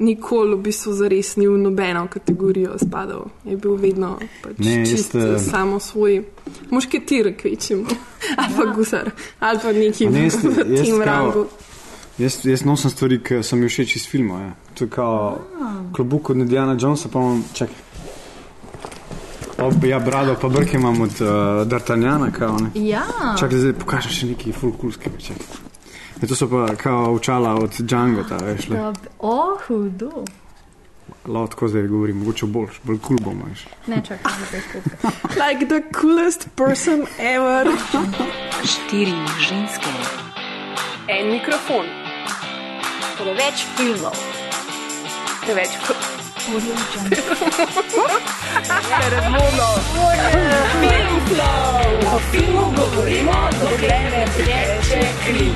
nikoli v bistvu zares ni v nobeno kategorijo spadal. Je bil vedno pač Ne, čist, jaz, eh, samo svoj mušketir, kvečim, ali pa gusar, ali pa neki ne, jaz- v jaz tem rangu. Jaz, jaz nosim stvari, ki so mi všeč iz filma. Ja. To je kao klobuk od Indiana Jonesa, pa imam čakaj. Ob, ja, brado, pa brke imam od uh, D'Artagnana, kao ne. Ja, Čakaj, zdaj pokažem še nekaj full coolskega. Čakaj. Ja, to so pa kao očala od Django, ta veš. le. Dob- o, hudo. Lao tako zdaj govorim, mogoče boljš, bolj kul cool bomo. veš. Ne čakaj, da te skupaj. Like the coolest person ever. Štiri ženske, En mikrofon, preveč filmov, preveč o filmu govorimo, dokler ne teče kri.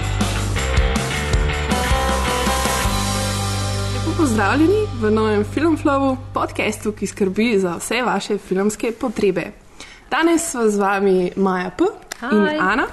Pozdravljeni v novem Filmflowu, podkastu, ki skrbi za vse vaše filmske potrebe. Danes sva z vami Maja P. in Hi. Ana.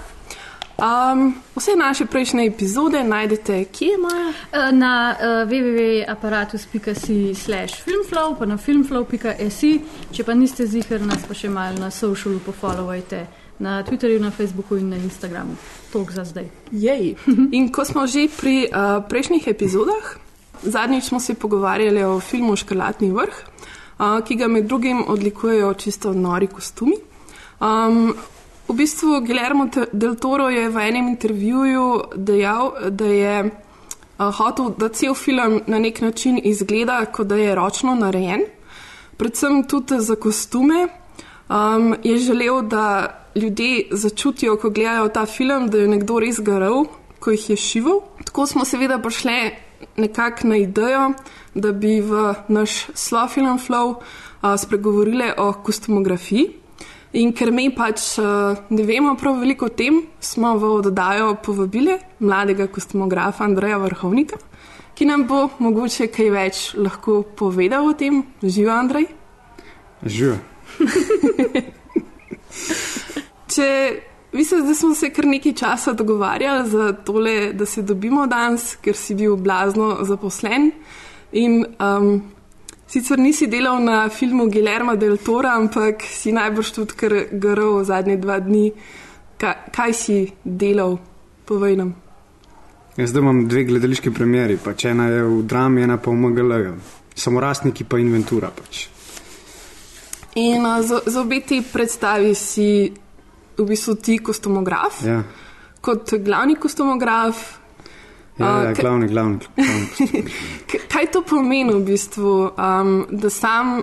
Um, vse naše prejšnje epizode najdete kje, Maja? Eh, Na uh, www.apparatus.si slash filmflow, pa na filmflow.si, če pa niste zihar, nas pa še malo na socialu pofollowajte, na Twitterju, na Facebooku in na Instagramu. Tok za zdaj. Jej. In ko smo že pri uh, prejšnjih epizodah, zadnjič smo se pogovarjali o filmu Škrlatni vrh, uh, ki ga med drugim odlikujejo čisto nori kostumi. Um, v bistvu Guillermo del Toro je v enem intervjuju dejal, da je uh, hotel, da cel film na nek način izgleda, kot da je ročno narejen, predvsem tudi za kostume. Um, je želel, da ljudje začutijo, ko gledajo ta film, da je nekdo res garal, ko jih je šival. Tako smo seveda prišli nekako na idejo, da bi v naš Slofilm Flow uh, spregovorili o kostumografiji. In ker mi pač uh, ne vemo prav veliko o tem, smo v oddajo povabili mladega kostumografa Andreja Vrhovnika, ki nam bo mogoče kaj več lahko povedal o tem. Živa Andrej. Živijo. Če mislim, da smo se kar nekaj časa dogovarjali za tole, da se dobimo danes, ker si bil blazno zaposlen. In um, sicer nisi delal na filmu Guillermo del Tora, ampak si najbrž tudi kar garal zadnje dva dni. Ka, kaj si delal, povej nam. Jaz zdaj imam dve gledališki premjeri, pač ena je v drami, ena pa v MGL. Samorastniki pa inventura. Pač. In uh, za, za obe ti predstavi si v bistvu ti kostumograf, Ja, kot glavni kostumograf. ja, ja k- glavni, glavni. Kaj to pomeni v bistvu, um, da sam,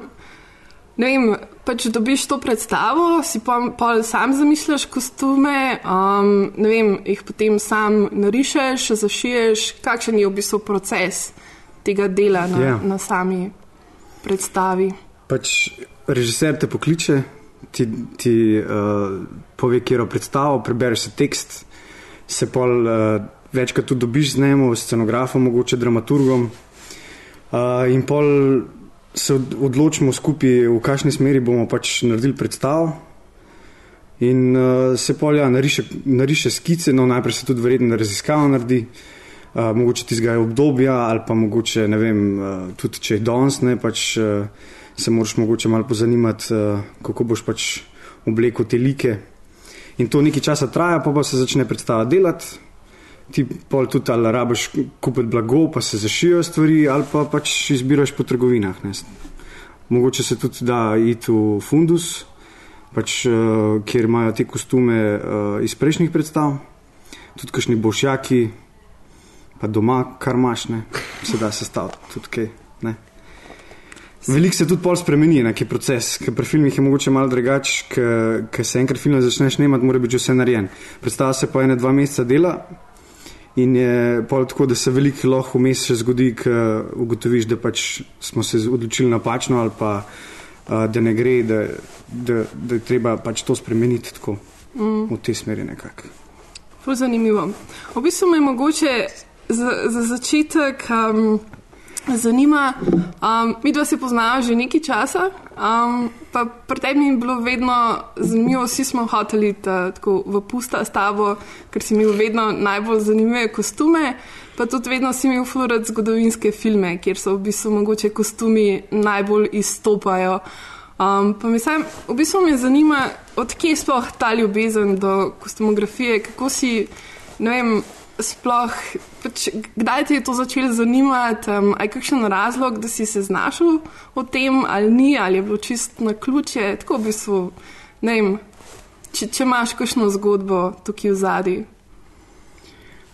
ne vem, pač dobiš to predstavo, si pa pol sam zamišljaš kostume, um, ne vem, jih potem sam narišeš, zašiješ, kakšen je v bistvu proces tega dela na, Ja. na sami predstavi. Pač režiser te pokliče, ti, ti uh, pove, kje je predstavo, prebereš si tekst, se pol uh, večkrat tudi dobiš z njim, scenografom, mogoče dramaturgom. Uh, in pol se od, odločimo skupaj, v kakšni smeri bomo pač naredili predstavo. In uh, se pol ja, nariše, nariše skice, no najprej se tudi verjetno raziskava naredi. Uh, mogoče ti zgaja obdobja, ali pa mogoče ne vem, uh, tudi če je danes, ne pač uh, se moraš mogoče malo pozanimati, uh, kako boš pač oblekel te like. In to nekaj časa traja, pa pa se začne predstava delati. Ti pol tudi ali rabiš kupiti blago, pa se zašijo stvari, ali pa pač izbiraš po trgovinah. Ne. Mogoče se tudi da iti v fundus, pač, uh, kjer imajo te kostume uh, iz prejšnjih predstav, tudi kakšni bošjaki, pa doma, kar imaš, ne, se da sestaviti tudi kaj. Ne. Veliko se tudi pol spremeni, neki proces, ker pri filmih je mogoče malo drugače, ker se enkrat film začneš snemati, mora biti že vse narejen. Predstava se pa ene dva meseca dela in je pol tako, da se veliko lahko vmes še zgodi, ker ugotoviš, da pač smo se odločili napačno ali pa da ne gre, da, da, da je treba pač to spremeniti tako mm. v tej smeri nekako. Zanimivo. V bistvu me mogoče za, za začetek um, zanima, um, mi dva se poznava že nekaj časa, um, pa pri tebi je bilo vedno zanimivo, vsi smo hoteli ta, tako v pusta s tabo, ker si imel vedno najbolj zanimive kostume. Pa tudi vedno si imel florat zgodovinske filme, kjer so v bistvu mogoče kostumi najbolj izstopajo. Um, pa mislim, v bistvu me zanima, odkje sploh ta ljubezen do kostumografije, kako si, ne vem, sploh, pač, kdaj ti je to začelo zanimati, um, ali je kakšen razlog, da si se znašel v tem, ali ni, ali je bilo čist na ključe, tako v bistvu, ne vem, če, če imaš kakšno zgodbo tukaj v zadnji.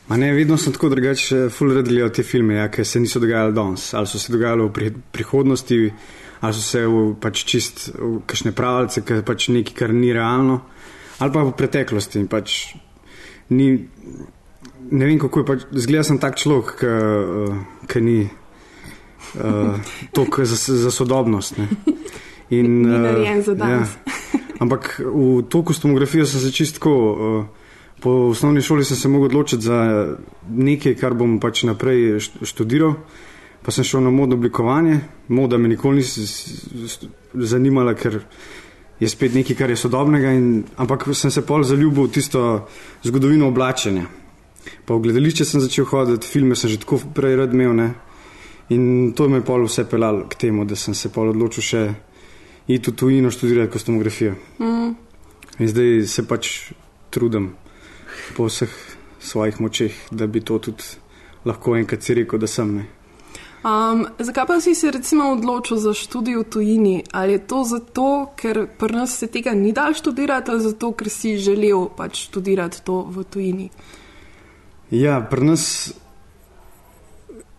Ma ne, vedno sem tako drugače, full red gledal te filme, ja, ki se niso dogajali danes, ali so se dogajali v pri, prihodnosti, ali so se v pač čist v kakšne pravice, ki pač nekaj, kar ni realno, ali pa v preteklosti. Pač ni, ne vem, kako je pač, zgleda sem tak človek, ki ni uh, toliko za, za sodobnost. Ne. In, narejen za danes. Ja. Ampak v to kostumografijo sem se čistko. Uh, Po osnovni šoli sem se mogel odločiti za nekaj, kar bom pač naprej študiral. Pa sem šel na modno oblikovanje. Moda me nikoli ni zanimala, ker je spet nekaj, kar je sodobnega. In, ampak sem se pol zaljubil v tisto zgodovino oblačenja. Pa v gledališče sem začel hoditi, filme sem že tako prej rad imel. Ne? In to me je pol vse pelalo k temu, da sem se pol odločil še iti v tujino študirati kostumografijo. Mm. In zdaj se pač trudim po vseh svojih močeh, da bi to tudi lahko enkrat si rekel, da sem. Um, zakaj pa si se recimo odločil za študij v tujini? Ali je to zato, ker pri nas se tega ni dal študirati, ali zato, ker si želel pač študirati to v tujini? Ja, pri nas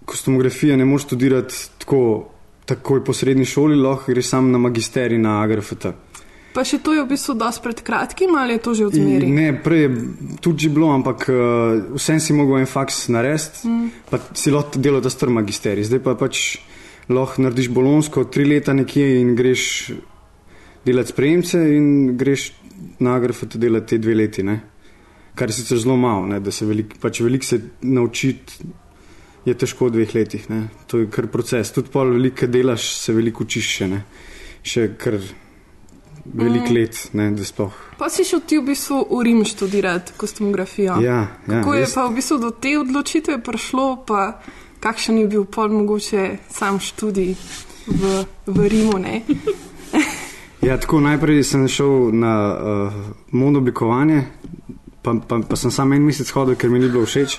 kostumografija ne more študirati tako, takoj po srednji šoli, lahko greš sam na magisterij na AGRFT. Pa še to je v bistvu dosti pred kratkim ali je to že odmerjeno? Ne, prej je tudi že bilo, ampak uh, vsem si mogel en faks narediti, mm. pa si lahko delal ta str magisterij. Zdaj pa pač lahko narediš bolonsko tri leta nekje in greš delati sprejemce in greš na agrafat delati te dve leti. Ne? Kar je sicer zelo malo, ne? da se veliko pač velik se naučiti. Je težko v dveh letih, ne? to je kar proces. Tudi pa veliko delaš, se veliko učiš še, ne? še kar veliko mm. let, ne. Pa si šel ti v bistvu v Rim študirati kostumografijo. Ja, ja, Kako je pa v bistvu do te odločitve prišlo, pa kakšen je bil pol mogoče sam študij v, v Rimu? ja, tako najprej sem šel na uh, modno oblikovanje, pa, pa, pa sem samo en mesec hodil, ker mi ni bilo všeč.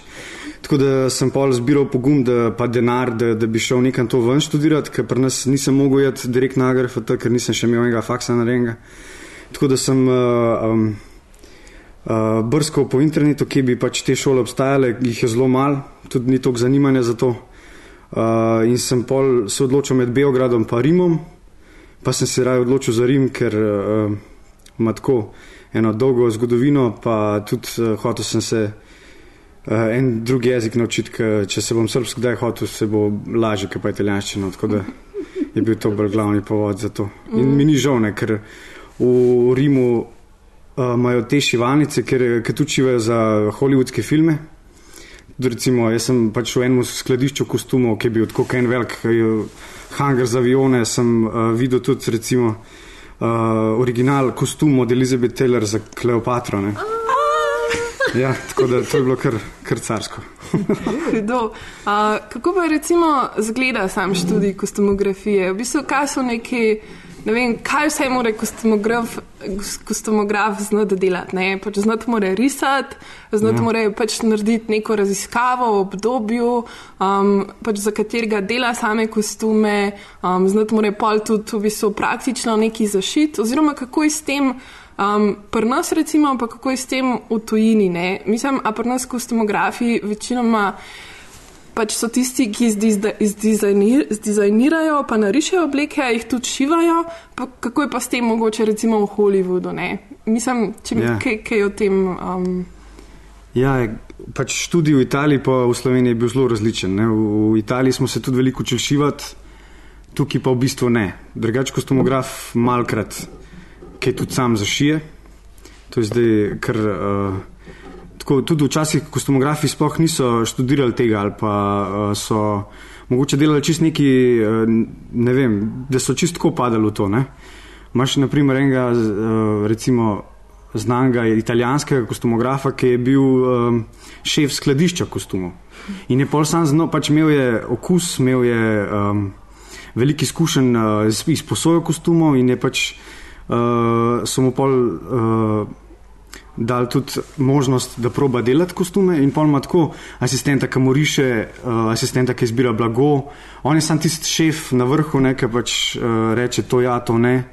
Tako da sem pol zbiral pogum, da pa denar, da, da bi šel nekam to ven študirati, ker pri nas nisem mogel jeti direkt na AGRFT, ker nisem še imel enega faksa na renga. Tako da sem uh, um, uh, brskal po internetu, kje bi pač te šole obstajale, jih je zelo malo, tudi ni toliko zanimanja za to. Uh, in sem pol se odločil med Beogradom in Rimom, pa sem se raje odločil za Rim, ker uh, ima tako eno dolgo zgodovino, pa tudi uh, hotel sem se uh, en drugi jezik naučiti, če se bom srpsko kdaj hotel, se bo lažje, kot pa italijanščino. Tako da je bil to bolj glavni povod za to. In mi ni žal, ne, ker v Rimu uh, imajo te šivalnice, ker, ker tučivajo za hollywoodske filme. Recimo, jaz sem pač v enem skladišču kostumov, ki je bil tako en velik hangar za avione, sem uh, videl tudi recimo, uh, original kostum od Elizabeth Taylor za Kleopatro. Ne. Ja, tako da to je bilo kar, kar carsko. uh, kako pa recimo zgleda sam študij kostumografije? V bistvu, kaj so neki, ne vem, kaj vse mora kostumograf, kostumograf znati delati? Ne? Pač znati mora risati, znati ja. mora pač narediti neko raziskavo v obdobju, um, pač za katerega dela same kostume, um, znati mora pol tudi v bistvu praktično neki zašit, oziroma kako je s tem. Um, pri nas, recimo, pa kako je s tem v tujini? Ne? Mislim, a pri nas kostumografi večinoma pač so tisti, ki zdizajnirajo, pa narišajo obleke, jih tudi šivajo. Pa kako je pa s tem mogoče, recimo v Hollywoodu? Ne? Mislim, če mi ja. kaj, kaj o tem. Um... Ja, pač študij v Italiji, pa v Sloveniji je bil zelo različen. Ne? V Italiji smo se tudi veliko učili šivati, tukaj pa v bistvu ne. Drugač, kostumograf malkrat ki tudi sam zašije. To je zdaj, ker uh, tako, tudi včasih kostumografi sploh niso študirali tega ali pa uh, so mogoče delali čist neki, uh, ne vem, da so čist tako padali v to. Ne? Maš naprimer enega, uh, recimo, znanga italijanskega kostumografa, ki je bil um, šef skladišča kostumov. In je pol sam znal, pač imel je okus, imel je um, veliko izkušenj uh, iz, iz posojo kostumov in je pač uh, so mu pol. Uh, dal tudi možnost, da proba delati kostume in pol ima tako asistenta, ki moriše, uh, asistenta, ki izbira blago. On je sam tisti šef na vrhu, nekaj pač uh, reče to ja, to ne,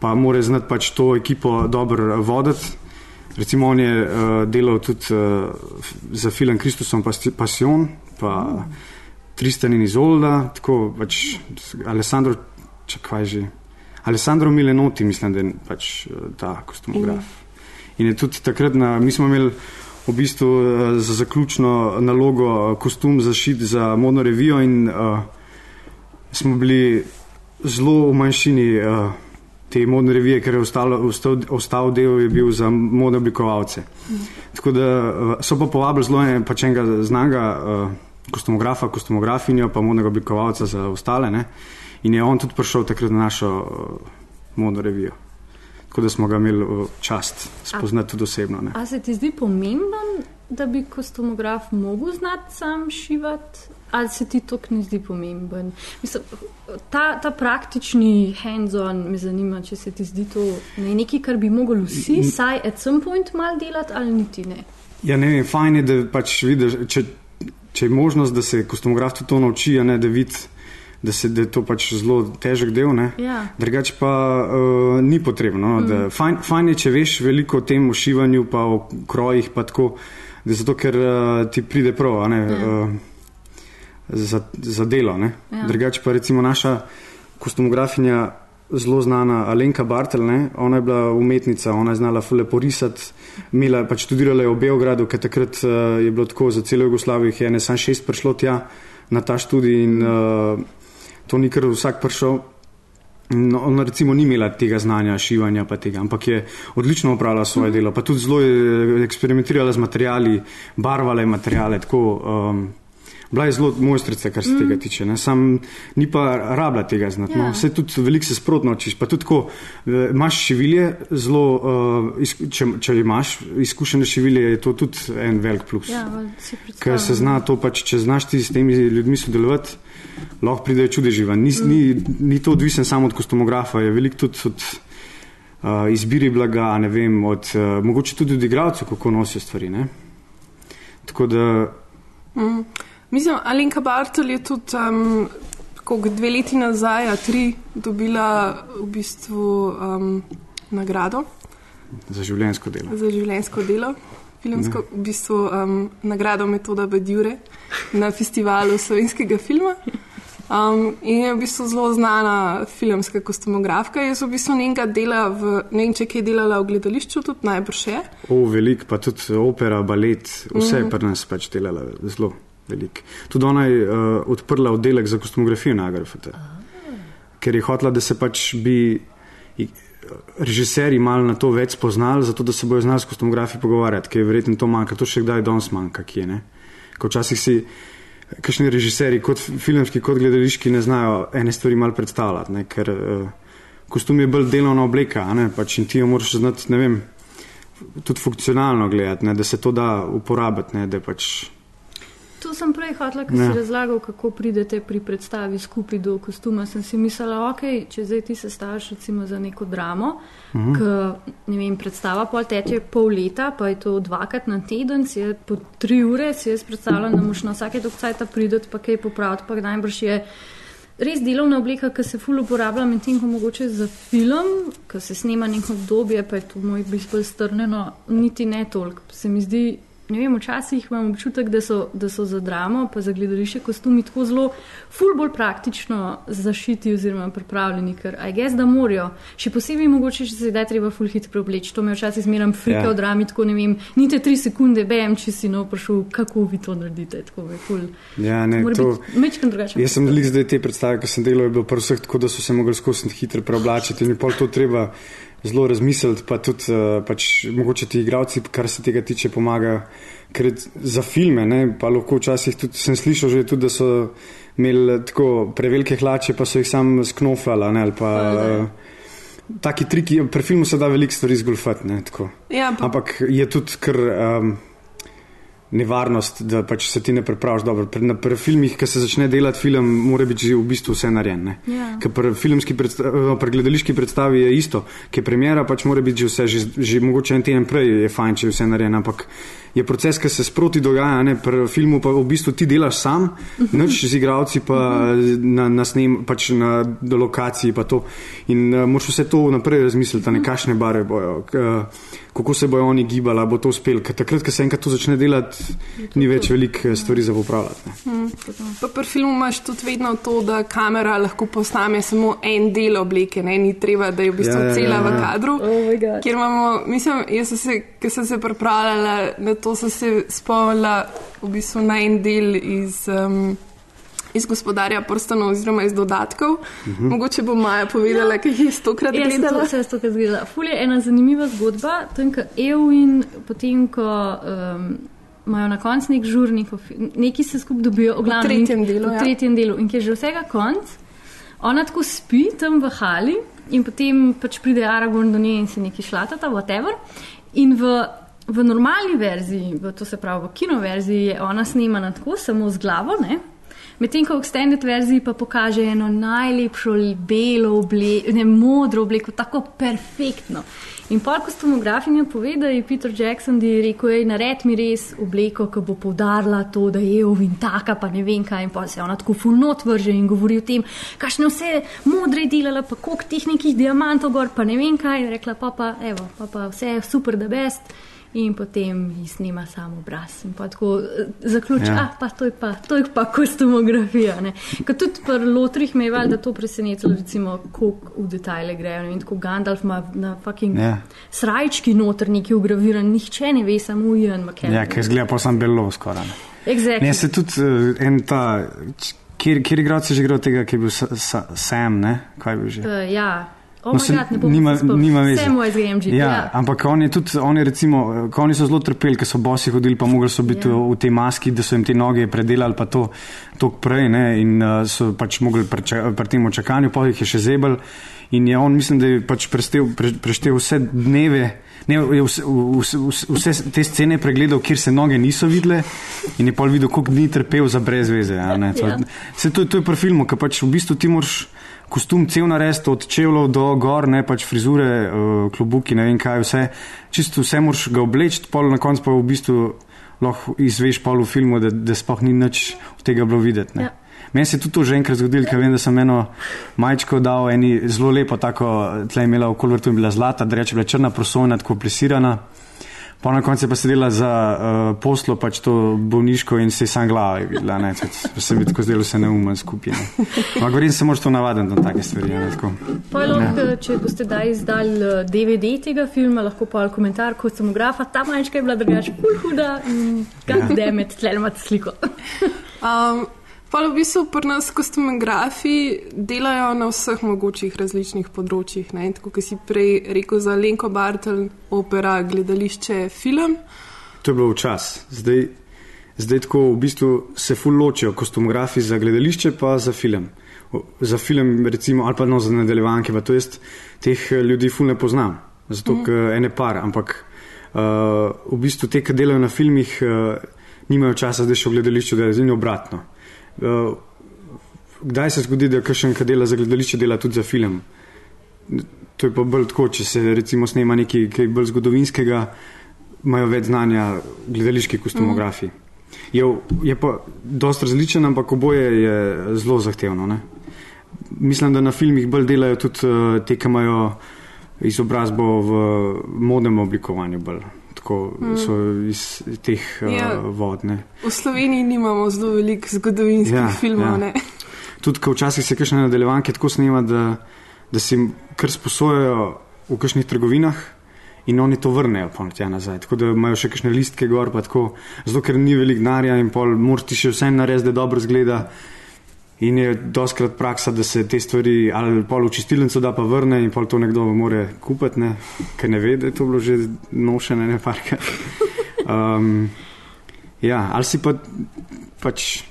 pa mora znati pač to ekipo dobro voditi. Recimo on je uh, delal tudi uh, za film Kristusom Passion, pa mm. Tristan in Izolda, tako pač Alessandro, čakaj že, Alessandro Milenoti, mislim, da je pač ta kostumograf. Mm. In je tudi takrat, na, mi smo imeli v bistvu uh, za zaključno nalogo kostum zašit za modno revijo in uh, smo bili zelo v manjšini uh, te modne revije, ker je ostalo, ostal, ostal del je bil za modne oblikovalce. Mm. Tako da uh, so pa povabili zelo enega pač znanga uh, kostumografa, kostumografinjo, pa modnega oblikovalca za ostale. Ne? In je on tudi prišel takrat na našo uh, modno revijo tako da smo ga imeli v čast spoznati tudi osebno. Ne. A se ti zdi pomemben, da bi kostumograf mogel znati sam šivati, ali se ti to ne zdi pomemben? Mislim, ta, ta praktični hands-on me zanima, če se ti zdi to ne, nekaj, kar bi mogli vsi, saj at some point mal delati ali niti ne. Ja, ne vem, fajn je, da pač vidiš, če, če je možnost, da se kostumograf tudi to nauči, a ne da vidi da, se, da je to pač zelo težek del. Ja. Drugač pa uh, ni potrebno. No, mm. fajn, fajn je, če veš veliko o tem ušivanju, pa o krojih, pa tako, da zato, ker uh, ti pride prav ne, ja. uh, za, za delo. Ja. Drugač pa recimo naša kostumografinja. Zelo znana Alenka Bartel, ne? ona je bila umetnica, ona je znala lepo risati, imela je pač študirala v Beogradu, ker takrat uh, je bilo tako za celo Jugoslavijo, je ne samo šest prišlo tja na ta študij in uh, to ni kar vsak prišel. No, ona recimo ni imela tega znanja, šivanja pa tega, ampak je odlično opravila svoje delo, pa tudi zelo je eksperimentirala z materiali, barvala je materijale, tako. Um, Bila je zelo mojstrica, kar se mm. tega tiče. Ne. Sam ni pa rabla tega znati. No. Ja. Vse tudi veliko se sprotno učiš. Pa tudi, ko eh, imaš šivilje, zelo, uh, če, če imaš izkušene šivilje, je to tudi en velik plus. Ja, ker se zna to pač, če znaš ti s temi ljudmi sodelovati lahko pridejo čudeživa. Ni, mm. ni, ni to odvisen samo od kostumografa, je veliko tudi od uh, izbiri blaga, ne vem, od, uh, mogoče tudi od igralcev, kako nosijo stvari. Ne? Tako da. Mm. Mislim, Alenka Bartel je tudi um, dve leti nazaj, a tri, dobila v bistvu um, nagrado. Za življenjsko delo. Za življenjsko delo filmsko, v bistvu um, nagrado Metoda Bedjure na festivalu slovenskega filma. Um, in je v bistvu zelo znana filmska kostumografka. Jaz v bistvu njenega dela, v, ne vem, če je delala v gledališču, tudi najbrž je. O, velik, pa tudi opera, balet, vse je mm. pri nas pač delala zelo velik. Tudi ona je uh, odprla oddelek za kostumografijo na Agrafete, ker je hotela, da se pač bi režiserji malo na to več spoznali, zato da se bojo znali s kostumografi pogovarjati, ker je verjetno to manjka, to še kdaj danes manjka, kje ne. Ko včasih si, kakšni režiserji, kot filmski, kot gledališki, ne znajo ene stvari malo predstavljati, ne, ker uh, kostum je bolj delovna obleka, ne, pač in ti jo moraš znati, ne vem, tudi funkcionalno gledati, ne, da se to da uporabiti, ne, da pač. To sem prej hotel, ker si razlagal, kako pridete pri predstavi skupaj do kostuma. Sem si mislila, ok, če zdaj ti se staviš recimo za neko dramo, uh -huh. ki, ne vem, predstava pol teče pol leta, pa je to dvakrat na teden, si je po tri ure, si jaz predstavljam, da moš na vsake dokcajta prideti, pa kaj popraviti, pa najbrž je. Res delovna obleka, ki se ful uporablja, medtem ko mogoče za film, ki se snema neko obdobje, pa je to moj bistveno strnjeno, niti ne toliko. Se mi zdi, ne vem, včasih imam občutek, da so, da so za dramo, pa za gledališče kostumi tako zelo, ful bolj praktično zašiti oziroma pripravljeni, ker aj gess, da morajo. Še posebej mogoče, če se zdaj treba ful hitro preobleči. To me včasih zmeram frika ja. v drami, tako ne vem, nite tri sekunde, bejem, če si no vprašal, kako vi to naredite. Tako je ful. Ja, ne, to... Mečkam drugače. Jaz sem lik zdaj te predstave, ki sem delal, je bilo prvo vseh tako, da so se mogli skozi hitro preoblačiti in pol to treba zelo razmisliti, pa tudi uh, pač, mogoče ti igravci, kar se tega tiče, pomagajo. Ker za filme, ne, pa lahko včasih tudi sem slišal, že, tudi, da so imeli tako prevelike hlače, pa so jih sam sknofljali. Ne, pa, uh, taki triki, pri filmu se da veliko stvari zgolfati. Ja, pa, Ampak je tudi kar um, nevarnost, da pač se ti ne pripraviš dobro. Pri, na, pri filmih, ki se začne delati film, mora biti že v bistvu vse narejeno. Ja. Ker pri, filmski predsta- eh, pri gledališki predstavi je isto, je premjera, pač mora biti že vse, že, že mogoče en teden prej je fajn, če je vse narejeno. Ampak je proces, ki se sproti dogaja, ne? pri filmu pa v bistvu ti delaš sam, noč z igravci pa na, na snem, pač na lokaciji pa to. In uh, moraš vse to naprej razmisliti, ne kakšne bare bojo. Uh, kako se bojo oni gibali, bo to uspel. Ker takrat, ko se enkrat to začne delati, ni več veliko eh, stvari za popravljati. ne. pa pri filmu imaš tudi vedno to, da kamera lahko posname samo en del obleke, ne? ni treba, da je v bistvu Ja, ja, cela ja, v ja. kadru. Oh. Ker imamo, mislim, jaz sem se, ko sem se pripravljala na to, sem se spomnila v bistvu na en del iz. Um, Iz gospodarja prstanov, oziroma iz dodatkov. Uh -huh. Mogoče bo Maja povedala, kaj je stokrat Jaz sem to gledala. vse to, kar zgleda. Ful je ena zanimiva zgodba, tam, ko Eowyn, potem, ko um, imajo na koncu nek žurnik, neki se skupaj dobijo, v glavnem, tretjem in- delu, V ja. tretjem delu. In ki je že vsega konc, ona tako spi tam v hali in potem pač pride Aragorn do nje in se neki šlatata, whatever. In v, v normalni verziji, v, to se pravi v kinoverziji, je ona snemana tako, samo z glavo, ne? Medtem ko v extended verziji pa pokaže eno najlepšo belo obleko, ne modro obleko, tako perfektno. In pol kostumografinja pove, da je Peter Jackson rekel, ej, nared mi res obleko, ki bo povdarila to, da je ovin taka, pa ne vem kaj. In pa se ona tako fulnot vrže in govori o tem, kakšne vse modre je delala, pa koliko teh nekih diamantov gor, pa ne vem kaj. In rekla, pa pa, evo, pa pa vse je super, da best. In potem ji snima samo obraz. In pa tako eh, zaključi, Ja. ah, pa to je pa, to je pa kostumografija. Ker tudi pri Lotrih me je valjda to presenetilo, recimo, koliko v detajle grejo. Ne vem, tako Gandalf ima na fucking Ja. srajčki noter neki ugraviran, nihče ne ve, samo Ian McKellen. Ja, ker zgleda pa sem belo skoraj. ne. Exactly. Ne, se tudi uh, en ta, kjer, kjer igralci že igrajo tega, ki je bil sa, sa, Sam, ne? Kaj je bil že? Uh, ja, oh No, God, ne bom nima, nima veze. Vse moje zgremži. Ja, Ja. ampak oni, tudi, oni, recimo, ko oni so zelo trpeli, ker so bosi hodili, pa mogli so biti Ja. v, v tej maski, da so jim te noge predelali, pa to tok prej, ne, in uh, so pač mogli pri, pri tem čakanju, pa jih je še zebel. In je on, mislim, da je pač preštel, pre, preštel vse dneve. Ne, vse, vse, vse, te scene pregledal, kjer se noge niso videle, in je pol videl, koliko dni trpel za brez veze. a ne. To, Ja. Se to, to je pri filmu, ker pač v bistvu ti moraš kostum cel narediti, od čevljev do gor, ne pač frizure, uh, klobuki, ne vem kaj, vse. Čisto vse moraš ga obleči, pol na koncu pa v bistvu lahko izveš pol v filmu, da, da sploh ni nič od tega bilo videti. ne. Ja. Meni se je tudi to že enkrat zgodilo, ker vem, da sem eno majčko dal, eni zelo lepo, tako tle imela okoli vrtu in bila zlata, da reče, bila črna prosojna, tako plisirana. Pa na koncu je pa sedela za uh, poslo, pač to bolniško in se je sam glava je videla, ne, tudi se mi tako zdelo se neumen skupaj. Ampak govorim, se moraš to navaditi na take stvari. Ne, tako. Pojlo, ja. Če boste daj izdali eh, DVD tega filma, lahko pa komentar kostumografa, ta manjška je bila drugače pul huda in Ja. kako demet, tle imate sliko. Um, pa v bistvu pri nas kostumografi delajo na vseh mogočih različnih področjih. Ne? Tako kot si prej rekel za Lenko Bartel, opera, gledališče, film. To je bilo včasih. Zdaj, zdaj tako v bistvu se ful ločijo kostumografi za gledališče, pa za film. Za film, recimo, ali pa no, za nadaljevanke, pa to jaz teh eh, ljudi ful ne poznam, zato mm. ker ene par, ampak uh, v bistvu te, ki delajo na filmih, uh, nimajo časa, da še v gledališču delajo, in obratno. Uh, kdaj se zgodi, da kakšen, ki dela za gledališče, dela tudi za film? To je pa bolj tako, če se recimo snema nekaj, kaj bolj zgodovinskega, imajo več znanja gledališki kostumografi. Je, je pa dosti različen, ampak oboje je zelo zahtevno. Ne? Mislim, da na filmih bolj delajo tudi uh, te, ki imajo izobrazbo v modnem oblikovanju. Bolj. Tako so iz teh uh, Ja. vod. Ne? V Sloveniji nimamo zelo veliko zgodovinskih Ja, filmov. ja. Tudi, ko včasih se kakšne nadaljevanke tako snema, da, da si kar sposojajo v kakšnih trgovinah in oni to vrnejo pa tja nazaj. Tako da imajo še kakšne listke gor, pa tako, zato ker ni veliko denarja in pol moraš ti še vse narediti, da dobro zgleda. In je doskrat praksa, da se te stvari ali pol v čistilnico da pa vrne in pol to nekdo more kupiti, ne? ker ne ve, da je to bilo že nošene ne parkrat. Um, ja, ali si pa pač.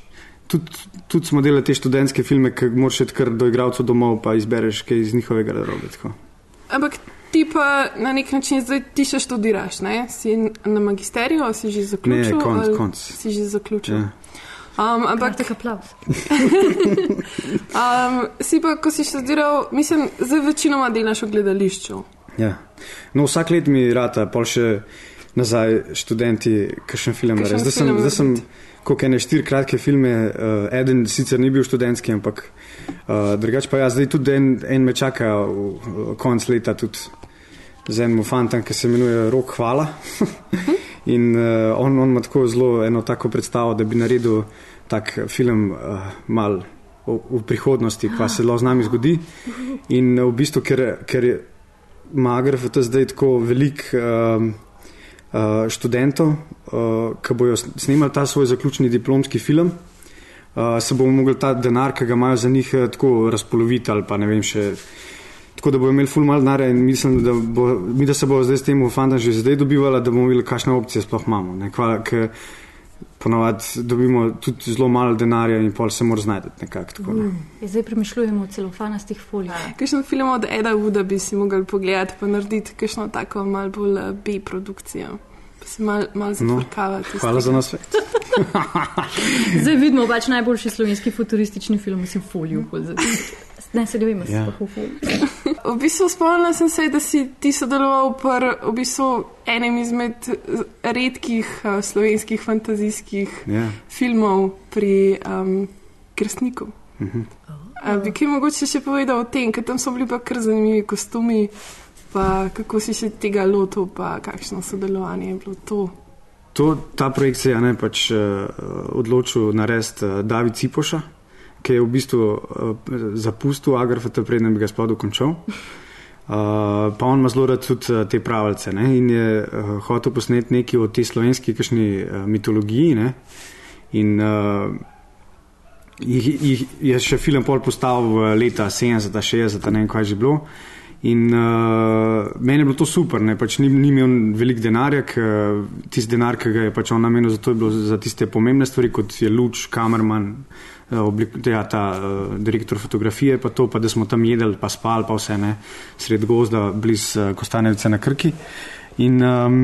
Tudi, tudi smo delali te študentske filme, ki moraš iti kar do igralcev domov, pa izbereš kaj iz njihovega tako. ampak ti pa na nek način zdaj ti še študiraš, ne? Si na magisteriju, si že zaključil? Ne, konc, konc. Si že zaključil. Ja. Um, ampak Kratek aplaus. um, si pa, ko si študiral, mislim, zdaj večinoma delaš v gledališču. Ja. No, vsak let mi rata, pol še nazaj študenti, kakšen film narediti. Zdaj sem, zdaj sem kot ene štiri kratke filme, uh, eden sicer ni bil študentski, ampak uh, drugače pa ja, zdaj tudi en, en me čaka v, v konc leta tudi z enim fantom, ki se imenuje Rok Hvala. In uh, on, on ima tako zelo eno tako predstavo, da bi naredil tak film uh, mal v, v prihodnosti, pa se lahko z nami zgodi. In uh, v bistvu, ker, ker je Magref je zdaj tako velik um, uh, študentov, uh, ki bojo snimali ta svoj zaključni diplomski film, uh, se bomo mogli ta denar, ki ga imajo za njih, eh, tako razpoloviti ali pa ne vem še. Tako da bo imel ful mal denarja in mislim, da, bo, mi, da se bo zdaj s tem fanta že zdaj dobivala, da bomo videli, kakšne opcije sploh imamo. Ne, kva, ker ponavadi dobimo tudi zelo malo denarja in pol se mora znajti nekako. tako, ne. Ja, Zdaj premišljujemo o celofanastih folijah. Kakšen film od Eda Wooda bi si mogli pogledati, pa narediti kakšno tako malo bolj eh, B produkcijo. Pa se malo mal zafrkavati. iz Hvala za tega. nas svet. Zdaj vidimo pač najboljši slovenski futuristični film, si v foliju. Ne, se vem, ali Ja. ja. v foliju. V bistvu spomnila sem se, da si ti sodeloval pri v bistvu enem izmed redkih uh, slovenskih fantazijskih Ja. filmov pri um, Krstniku. Mhm. A bi kaj mogoče še povedal o tem, ker tam so bili pa kar zanimivi kostumi, pa kako si se tega lotil, pa kakšno sodelovanje je bilo to. To, ta projekt se je ne, pač, uh, odločil narediti uh, David Cipoša, ki je v bistvu uh, zapustil Agrafat, preden bi ga sploh dokončal. Uh, pa on ima zelo rad tudi uh, te pravice ne, in je uh, hotel posneti nekaj o tej slovenski kakšni uh, mitologiji. Ne, in uh, jih, jih je še film pol postavil leta 70, 60, ne vem kaj že bilo. In uh, meni je bilo to super, ne, pač ni, ni imel veliko denarja, tisti denar, ki ga je pač on namenil za to, je bilo za tiste pomembne stvari, kot je luč, kamerman, uh, oblik, ja, ta uh, direktor fotografije, pa to, pa da smo tam jedli, pa spali, pa vse ne, sred gozda, bliz uh, Kostanjevice na Krki. In um,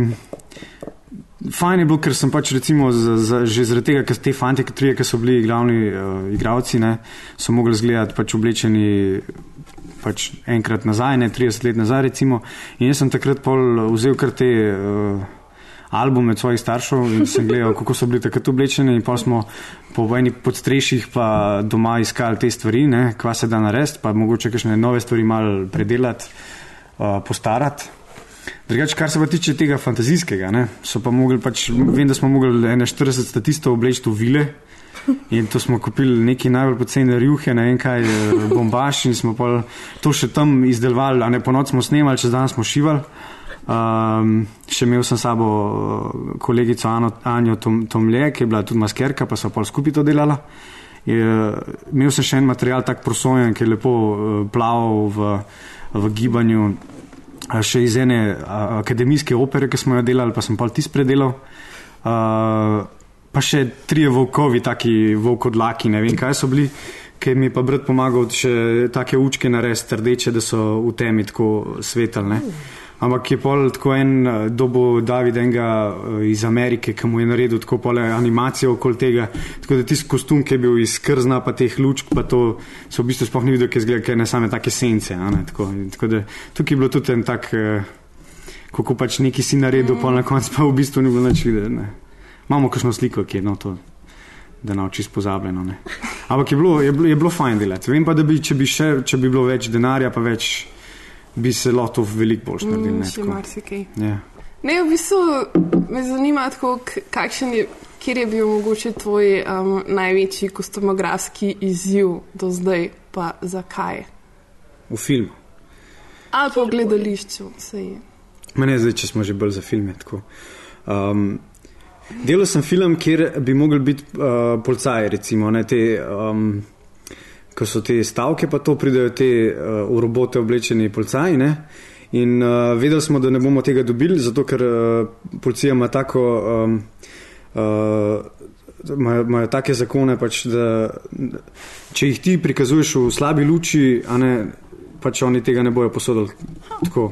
Fajn je bilo, ker sem pač recimo z, z, že zaradi tega, ker te fanti, ki trije, ki so bili glavni uh, igravci, ne, so mogli zgledati pač oblečeni pač enkrat nazaj, ne 30 let nazaj recimo. In jaz sem takrat pol vzel kar te uh, albume svojih staršev in sem gledal, kako so bili takrat oblečeni in pol smo po vojni podstrešjih pa doma iskali te stvari, ne, kva se da narediti, pa mogoče kakšne nove stvari mal predelati, uh, postarati. Drugače, kar se pa tiče tega fantazijskega, ne, so pa mogli pač, vem, da smo mogli 41 statistov obleči v vile. In to smo kupili neki najbolj poceni rjuhe, ne vem kaj, bombaž in smo pol to še tam izdelovali, a ne po noč smo snemali, čez dan smo šivali. Um, še imel sem sabo eh, kolegico Ano, Anjo Tom, Tomlje, ki je bila tudi maskerka, pa so pol skupaj to delala. Je, imel sem še en material tak prosojen, ki je lepo uh, plaval v, v gibanju, a še iz ene akademijske opere, ki smo jo delali, pa sem pol tis predelal. Uh, pa še trije volkovi, taki volkodlaki, ne vem kaj so bili, ki mi je pa brat pomagal še take učke narediti, rdeče, da so v temi tako svetelne. Ampak je pol tako en eh, dobo David enega eh, iz Amerike, ki mu je naredil tako pole animacijo okoli tega, tako da tisti kostum, ki je bil iz krzna, pa teh lučk, pa to so v bistvu sploh ni videl, ki izgleda, ker ne same take sence. Ne, tako, tako da tukaj je bilo tudi en tak, eh, kako pač neki si naredil, mm. pa na koncu pa v bistvu ni bilo nič videti. ne. Imamo kakšno sliko, ki je no to, da na oči pozabljeno. Ne. Ampak je bilo, je, bilo, je bilo fajn delati. Vem pa, da bi, če bi, še, če bi bilo več denarja, pa več, bi se lahko veliko bolj naredili. Mm, še marsikaj. Ja. Ne, v bistvu me zanima, tako, kakšen je, kjer je bil mogoče tvoj um, največji kostumografski izziv do zdaj, pa zakaj? V filmu. Ali pa v gledališču, vse je. Mene zdaj, če smo že bolj za filme. tako. Um, delal sem film, kjer bi mogli biti uh, policaji, recimo, ne, te, um, ko so te stavke, pa to pridejo te uh, v robote oblečeni policaji. Ne, in uh, vedeli smo, da ne bomo tega dobili, zato ker uh, policija ima tako. Um, uh, Imajo, imajo take zakone, pač, da če jih ti prikazuješ v slabi luči, ne, pač oni tega ne bojo posodili. Tako.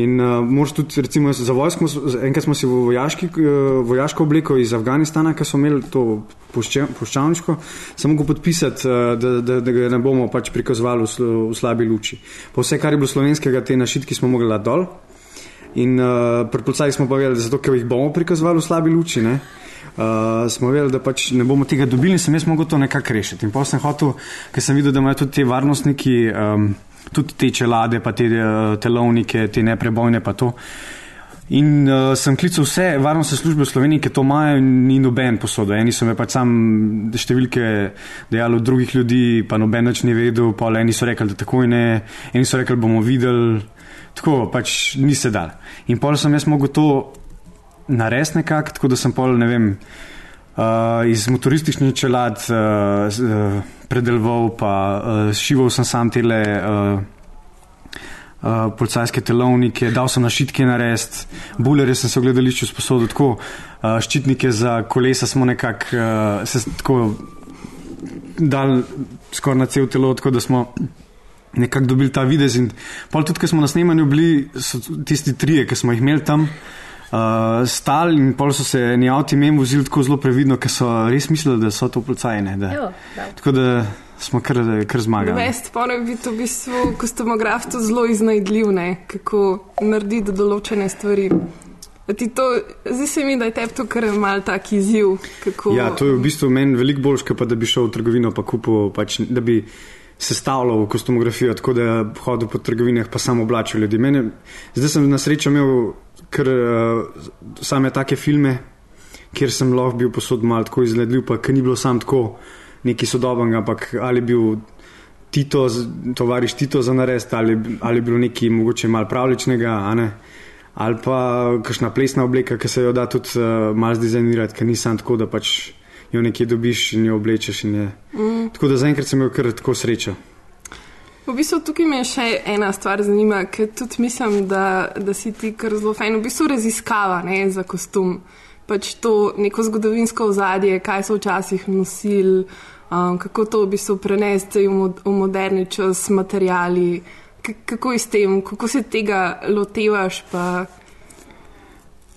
In uh, moraš tudi, recimo, za vojsko, enkrat smo si v vojaški, uh, vojaško obleko iz Afganistana, ki so imeli to puščavniško, sem mogel podpisati, uh, da, da, da ga ne bomo pač prikazovali v, v slabi luči. Pa vse, kar je bilo slovenskega, te našitki smo mogli dol. In uh, pri policajih smo pa vedeli, zato, ker jih bomo prikazovali v slabi luči. Ne? Uh, smo vedeli, da pač ne bomo tega dobili in sem jaz mogel to nekako rešiti. In potem sem hotel, ker sem videl, da imajo tudi ti varnostniki, um, tudi te čelade, pa te uh, telovnike, te neprebojne, pa to. In uh, sem klical vse varnostne službe v Sloveniji, ki to imajo ni noben posodo. Eni so me pač sam številke dejali od drugih ljudi, pa noben več ni vedel, pa eni so rekli, da takoj ne, eni so rekli, bomo videli, tako pač ni se dal. In pol sem jaz mogel to narediti nekako, tako da sem pol, ne vem, uh, iz motorističnih čelad uh, uh, predeloval, pa uh, šival sem sam tele. Uh, Uh, policajske telovnike, dal sem našitke narediti, bulerje sem se v gledališču sposodil tako, uh, ščitnike za kolesa smo nekako uh, se tako dal skoraj na cel telo, tako da smo nekako dobili ta videz. Pol tudi, ko smo na snemanju bili, so tisti trije, ki smo jih imeli tam, uh, stali in pol so se eni avti mem vozili tako zelo previdno, ker so res mislili, da so to policajne. Da. Tako da smo kar, kar zmagali. Vest, pa bi to v bistvu kostumograf to zelo iznajdljiv, ne, kako narediti določene stvari. A ti To, zdi se mi, da je tebi to kar mal tak izziv. Kako... Ja, to je v bistvu meni veliko bolj, kot pa da bi šel v trgovino pa kupil, pač, da bi sestavljal kostumografijo, tako da hodil po trgovinah pa samo oblačil ljudi. Mene, zdaj sem na srečo imel kar uh, same take filme, kjer sem lahko bil posod mal tako izgledljiv, pa ni bilo sam tako neki sodoben, ampak ali bil Tito, tovariš Tito za narediti, ali, ali bilo nekaj mogoče mal pravličnega, ne. Ali pa kakšna plesna obleka, ki se jo da tudi uh, malo zdizajnirati, ker ni sam tako, da pač jo nekje dobiš in jo oblečeš. In je. Mm. Tako da zaenkrat sem imel kar tako srečo. V bistvu tukaj me še ena stvar zanima, ker tudi mislim, da, da si ti kar zelo fajn. V bistvu raziskava ne, za kostum. Pač to neko zgodovinsko ozadje, kaj so včasih nosili, um, kako to v bistvu prenesti v, mod, v moderni čas, materijali, k- kako je s tem, kako se tega lotevaš. Pa,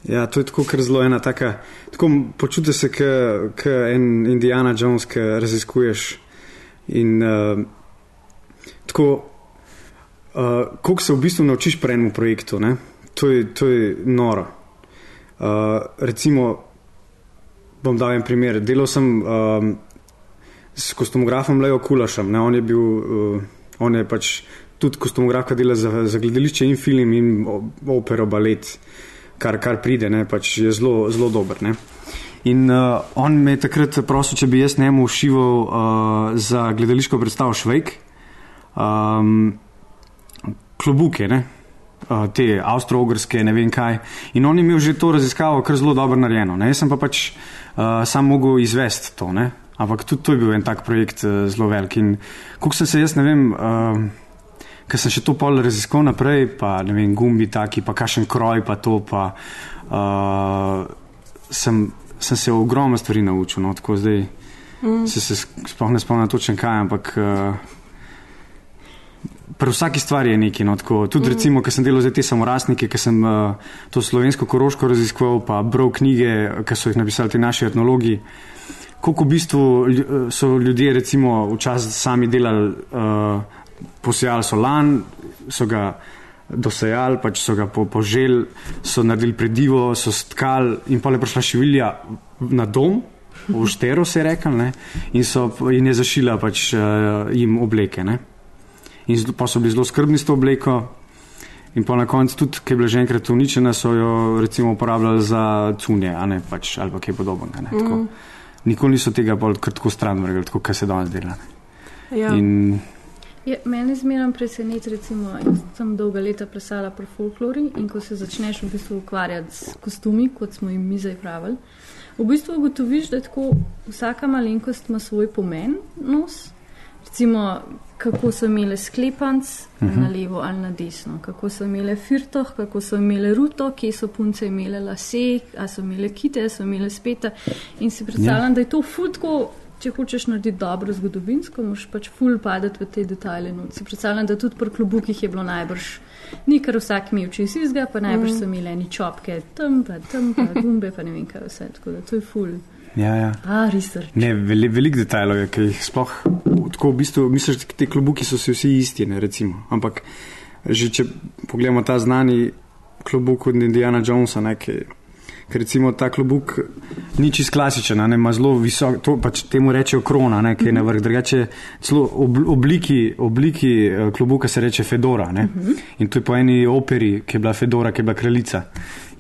Ja, to je tako, ker zelo ena taka. Tako počutiš se, kot en Indiana Jones, ki raziskuješ. In uh, tako, uh, koliko se v bistvu naučiš pri enem projektu, ne? to je, to je noro. Uh, recimo, bom dal en primer. Delal sem um, s kostumografom Leo Kulašem. Ne? On je bil, uh, on je pač tudi kostumograf, ki dela za, za gledališče in film in opero, balet kar, kar pride, ne, pač je zelo, zelo dober. Ne. In uh, on me je takrat prosil, če bi jaz njemu ušival uh, za gledališko predstavo Švejk, um, klobuke, ne. Uh, te avstro-ogrske, ne vem kaj. In on je imel že to raziskavo kar zelo dobro narejeno. Ne. Jaz sem pa pač uh, sam mogel izvesti to. Ne. Ampak tudi to je bil en tak projekt uh, zelo velik. In koliko sem se jaz, ne vem. Uh, ker sem še to pol raziskal naprej, pa ne vem, gumbi taki, pa kakšen kroj, pa to, pa uh, sem, sem se ogromno stvari naučil. No, tako zdaj mm. se, se sploh ne spomnim točno kaj, ampak. Uh, Pri vsaki stvari je nekaj. No, tako, tudi, mm. recimo, ker sem delal za te samorastnike, ker sem uh, to slovensko koroško raziskoval, pa bral knjige, ki so jih napisali ti naši etnologi. Koliko v bistvu eh, so ljudje, recimo, včasih sami delali, uh, posejali so lan, so ga dosejali, pač so ga po, poželi, so naredili predivo, so stkali in pa je prišla šivilja na dom. V štero se je rekel, ne, in, so, in je zašila pač uh, jim obleke. Ne. In zelo- pa so bili zelo skrbni s to obleko. In pa na koncu, tudi, ki je bila že enkrat uničena, so jo recimo uporabljali za cunje a ne, pač, ali pa kaj podobnega. ne, tako. Nikoli niso tega bolj kar tako stran vrgli, tako kot se danes dela. ja. In Je, mene zmeraj preseneti, recimo, jaz sem dolga leta plesala pri folklori in ko se začneš v bistvu ukvarjati s kostumi, kot smo jim mi zdaj pravili, v bistvu ugotoviš, da tako vsaka malenkost ima svoj pomen, nos. Recimo, kako so imele sklepanc uh -huh. na levo ali na desno, kako so imele firtoh, kako so imele ruto, kje so punce imele lase, a so imele kite, a so imele speta. In si predstavljam, ja. da je to futko. če hočeš narediti dobro zgodovinsko, moraš pač ful padati v te detajle. No. Si predstavljam, da tudi pri klubukih je bilo najbrž, ni kar vsak imel čez izga, pa najbrž mm. so imeli eni čopke, tam pa tam pa gumbe, pa ne vem kaj vse. Tako da to je ful. Ja, ja. A. Ne, veli, veliko detajlov je, ki jih sploh, tako v bistvu, misliš, da te klubuki so si vsi isti, ne, recimo. Ampak že če pogledamo ta znani klubuk od Indiana Jonesa, ne, ki, ker recimo ta klubuk ni čist klasičen, ne, ima zelo visok, to pač temu rečejo krona, ne, ki je na vrh, drugače celo ob, obliki, obliki eh, klubuka se reče Fedora, ne. In to je po eni operi, ki je bila Fedora, ki je bila kraljica.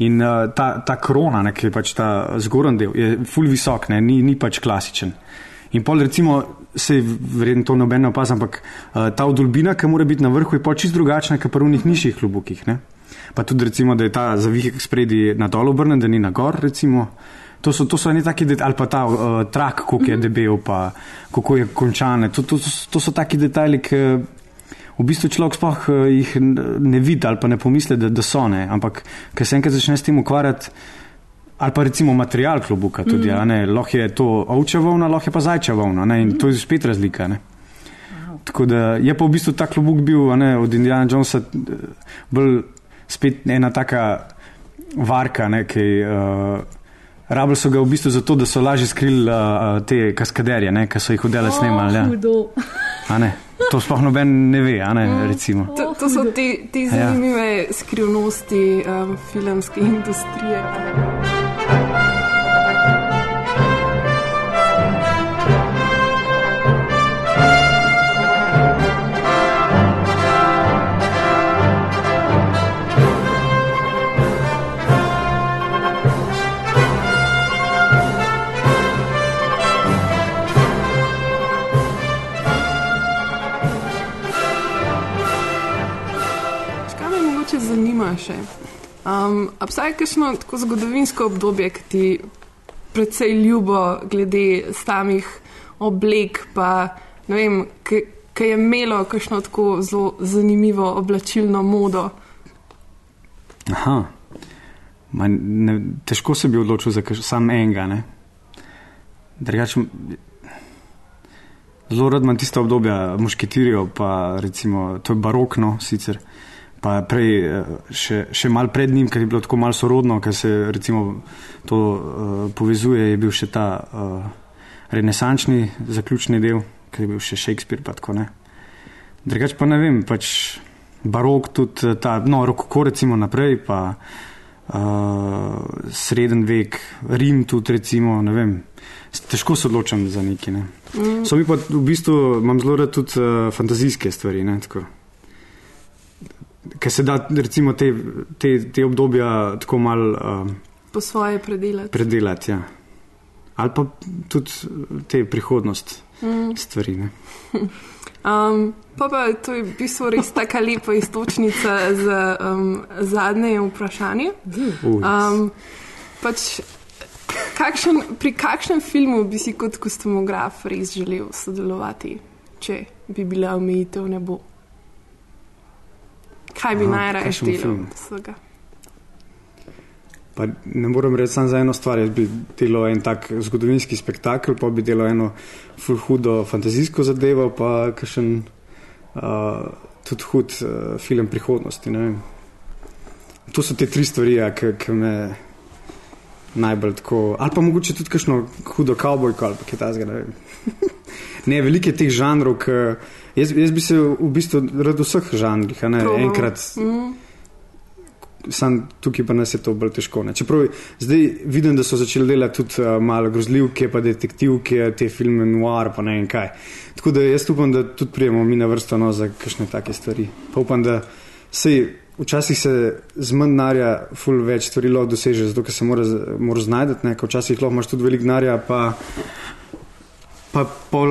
In uh, ta, ta krona, ne, ki je pač ta zgoren del, je full visok, ne, ni, ni pač klasičen. In pol recimo se verjetno to noben ne opazim, ampak uh, ta odolbina, ki mora biti na vrhu, je pa čist drugačna, kot v njih nižjih klubukih. Ne? Pa tudi recimo, da je ta zavihek spredi na dol obrnen, da ni na gor, recimo. To so, to so eni taki detajli, ali pa ta uh, trak, kako je debel, pa kako je končane. To, to, to, to so taki detajli, ki v bistvu človek sploh uh, jih ne vidi ali pa ne pomisli, da, da so ne. Ampak, ker se enkrat začne s tem ukvarjati, ali pa recimo material klobuka tudi, mm. lahko je to ovčja volna, lahko je pa zajčja volna ne, in mm. to je spet razlika. Ne. Tako da je pa v bistvu ta klobuk bil ne, od Indiana Jonesa bolj spet ena taka varka, ne, ki uh, rabili so ga v bistvu zato, da so lažje skrili uh, te kaskaderje, ki so jih odele snemali. Ja. To sploh noben ne ve, ne recimo. To, to so te, te zanimive ja. skrivnosti um, filmske industrije. Kaj zanima še? Um, Obstaja kakšno tako zgodovinsko obdobje, ki ti predvsej ljubo glede samih oblek, pa ne vem, ki je imelo kakšno tako zelo zanimivo oblačilno modo. Aha. Ma, ne, težko se bi odločil za kaž, sam enega. ne. Drugače, zelo rad imam tiste obdobja mušketirjev, pa recimo to je barokno sicer. Pa prej, eh, še, še mal pred njim, ker je bilo tako malo sorodno, ker se recimo to uh, povezuje, je bil še ta uh, renesančni zaključni del, ker je bil še Shakespeare. Pa tako, ne. Drugače pa ne vem, pač barok tudi ta, no, rokoko recimo naprej, pa uh, sreden vek, Rim tudi recimo, ne vem. Težko se odločam za neki. Ne. Mm. So mi pa v bistvu, imam zelo rad tudi uh, fantazijske stvari. Ne, tako. Ker se da recimo te, te, te obdobja tako malo uh, Po svoje predelati. predelati. Ja. Ali pa tudi te prihodnost mm. stvari. Ne. Um, pa pa to je v bistvu res tako lepa istočnica za um, zadnje vprašanje. Um, pač, kakšen, pri kakšnem filmu bi si kot kostumograf res želel sodelovati, če bi bila omejitev ne bo? Kaj bi najraje delal? film? vsega? Pa ne morem reči samo za eno stvar. Jaz bi delal en tak zgodovinski spektakel, pa bi delal eno hudo fantazijsko zadevo, pa kakšen uh, tudi hud uh, film prihodnosti. To so te tri stvari, ja, ki me najbolj tako. Ali pa mogoče tudi kakšno hudo kavbojko ali kaj takega. Ne, veliko je teh žanrov, ki. Jaz, jaz bi se v bistvu rad v vseh žanrih, a ne Probal. enkrat Mm, Sam tukaj pa nas je to bolj težko. Ne. Čeprav zdaj vidim, da so začeli delati tudi uh, malo grozljivke, pa detektivke, te filme noir, pa ne vem kaj. Tako da jaz upam, da tudi prijemo mi na vrsto no, za kakšne take stvari. Pa upam, da sej, včasih se z manj denarja ful več stvari lahko doseže, zato ker se mora, mora znajdeti, ne, ker včasih lahko imaš tudi veliko denarja, pa, pa pol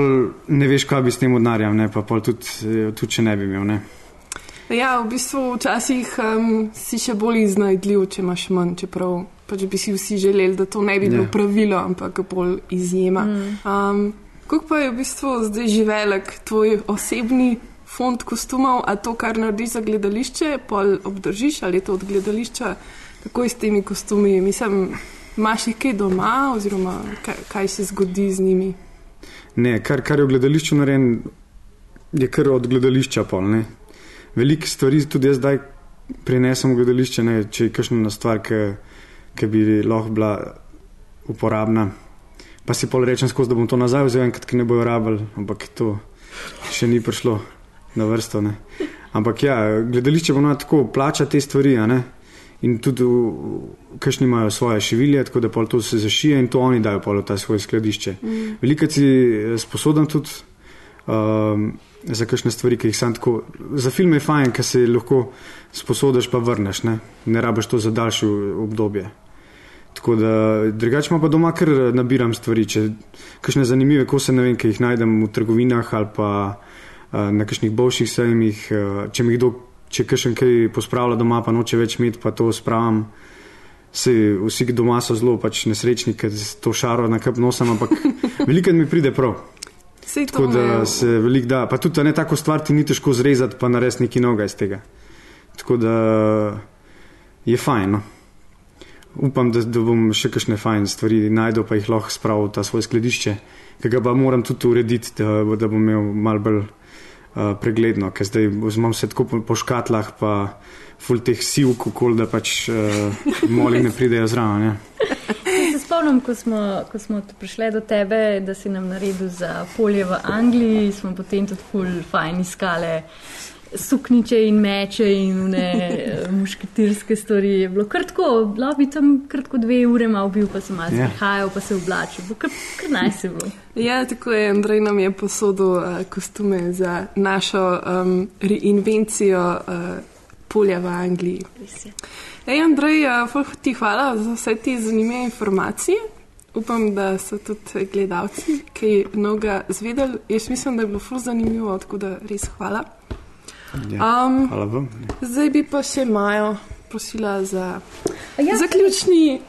ne veš, kaj bi s tem denarjem, ne, pa pol tudi, eh, tudi če ne bi imel. Ne. Ja, v bistvu včasih um, si še bolj iznajdljiv, če imaš manj, čeprav pač bi si vsi želeli, da to ne bi bilo Ja. pravilo, ampak bolj izjema. Mm. Um, Kako pa je v bistvu zdaj že velik tvoj osebni fond kostumov, a to, kar narediš za gledališče, pol obdržiš ali je to od gledališča, kako je s temi kostumi? Mislim, imaš jih kaj doma, oziroma kaj, kaj se zgodi z njimi? Ne, kar, kar je v gledališču narejen, je kar od gledališča pol. Ne. Veliko stvari tudi jaz zdaj prinesem v gledališče, ne, če je kakšna stvar, ki bi lahko bila uporabna. Pa si pol rečem skozi, da bom to nazaj vzel, enkrat, ki ne bojo rabili, ampak to še ni prišlo na vrsto. Ne. Ampak ja, gledališče bo tako, plača te stvari, a ne. In tudi, kakšni imajo svoje šivilje, tako da pol to se zašije in to oni dajo pol v ta svoje skladišče. Mm. Veliko si sposoben tudi um, za kakšne stvari, ki jih sam tako. Za film je fajn, ker se lahko sposodiš, pa vrneš, ne, ne rabiš to za daljše obdobje. Tako da, drugače pa doma kar nabiram stvari, če kakšne zanimive kose, ne vem, ki jih najdem v trgovinah ali pa uh, na kakšnih boljših sejmih, uh, če mi kdo če kakšen kaj pospravlja doma, pa noče več imeti, pa to spravim. Se, vsi doma so zelo pač nesrečni, ker to šaro na kap nosam, ampak veliko mi pride prav. Tako da se veliko da. Pa tudi ne tako stvar ti ni težko zrezati, pa narediti neki noga iz tega. Tako da je fajn. No. Upam, da, da bom še kakšne fajn stvari najdel, pa jih lahko spravil v ta svoj skladišče, ki ga pa moram tudi urediti, da, da bom imel mal bolj. Eh, pregledno, ker zdaj imam se tako po, po škatlah, pa ful teh siv, kako da pač uh, moli ne pridejo zraven. Se spomnim, ko smo, ko smo prišli do tebe, da si nam naredil za polje v Angliji, smo potem tudi ful fajn iskali sukniče in meče in ne eh, mušketirske stvari. Je bilo kratko, bilo bi tam kratko dve ure, malo bil, pa sem malo yeah. Ja. prihajal, pa se oblačil. Kar, kar naj se bilo. Ja, tako je. Andrej nam je posodil uh, kostume za našo um, reinvencijo uh, polja v Angliji. Ej, Andrej, uh, ti hvala za vse te zanimive informacije. Upam, da so tudi gledalci, ki je mnogo zvedeli. Jaz mislim, da je bilo fuz zanimivo, tako da res hvala. Ja, um, hvala vam. Zdaj bi pa še Majo prosila za ja. zaključni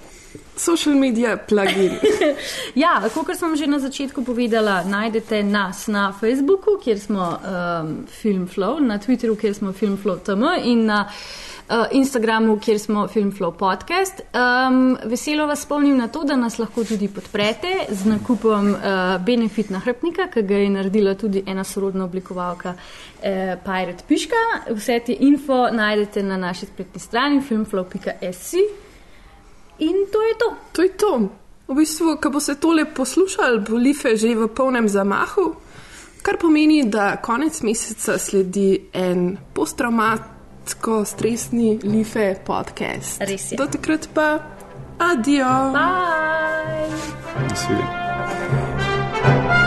social media plugin. ja, kot sem že na začetku povedala, najdete nas na Facebooku, kjer smo um, Filmflow, na Twitterju, kjer smo Filmflow.tm in na uh, Instagramu, kjer smo Filmflow podcast. Um, veselo vas spomnim na to, da nas lahko tudi podprete z nakupom uh, Benefit nahrbnika, ki ga je naredila tudi ena sorodna oblikovalka uh, Pirate Piška. Vse te info najdete na naši spletni strani filmflow.sc. In to je to. To je to. V bistvu, ko bo se tole poslušal, bo Life že v polnem zamahu, kar pomeni, da konec meseca sledi en posttraumat stresni life podcast. Res je. Do takrat pa adijo. Bye. Nasvidenje.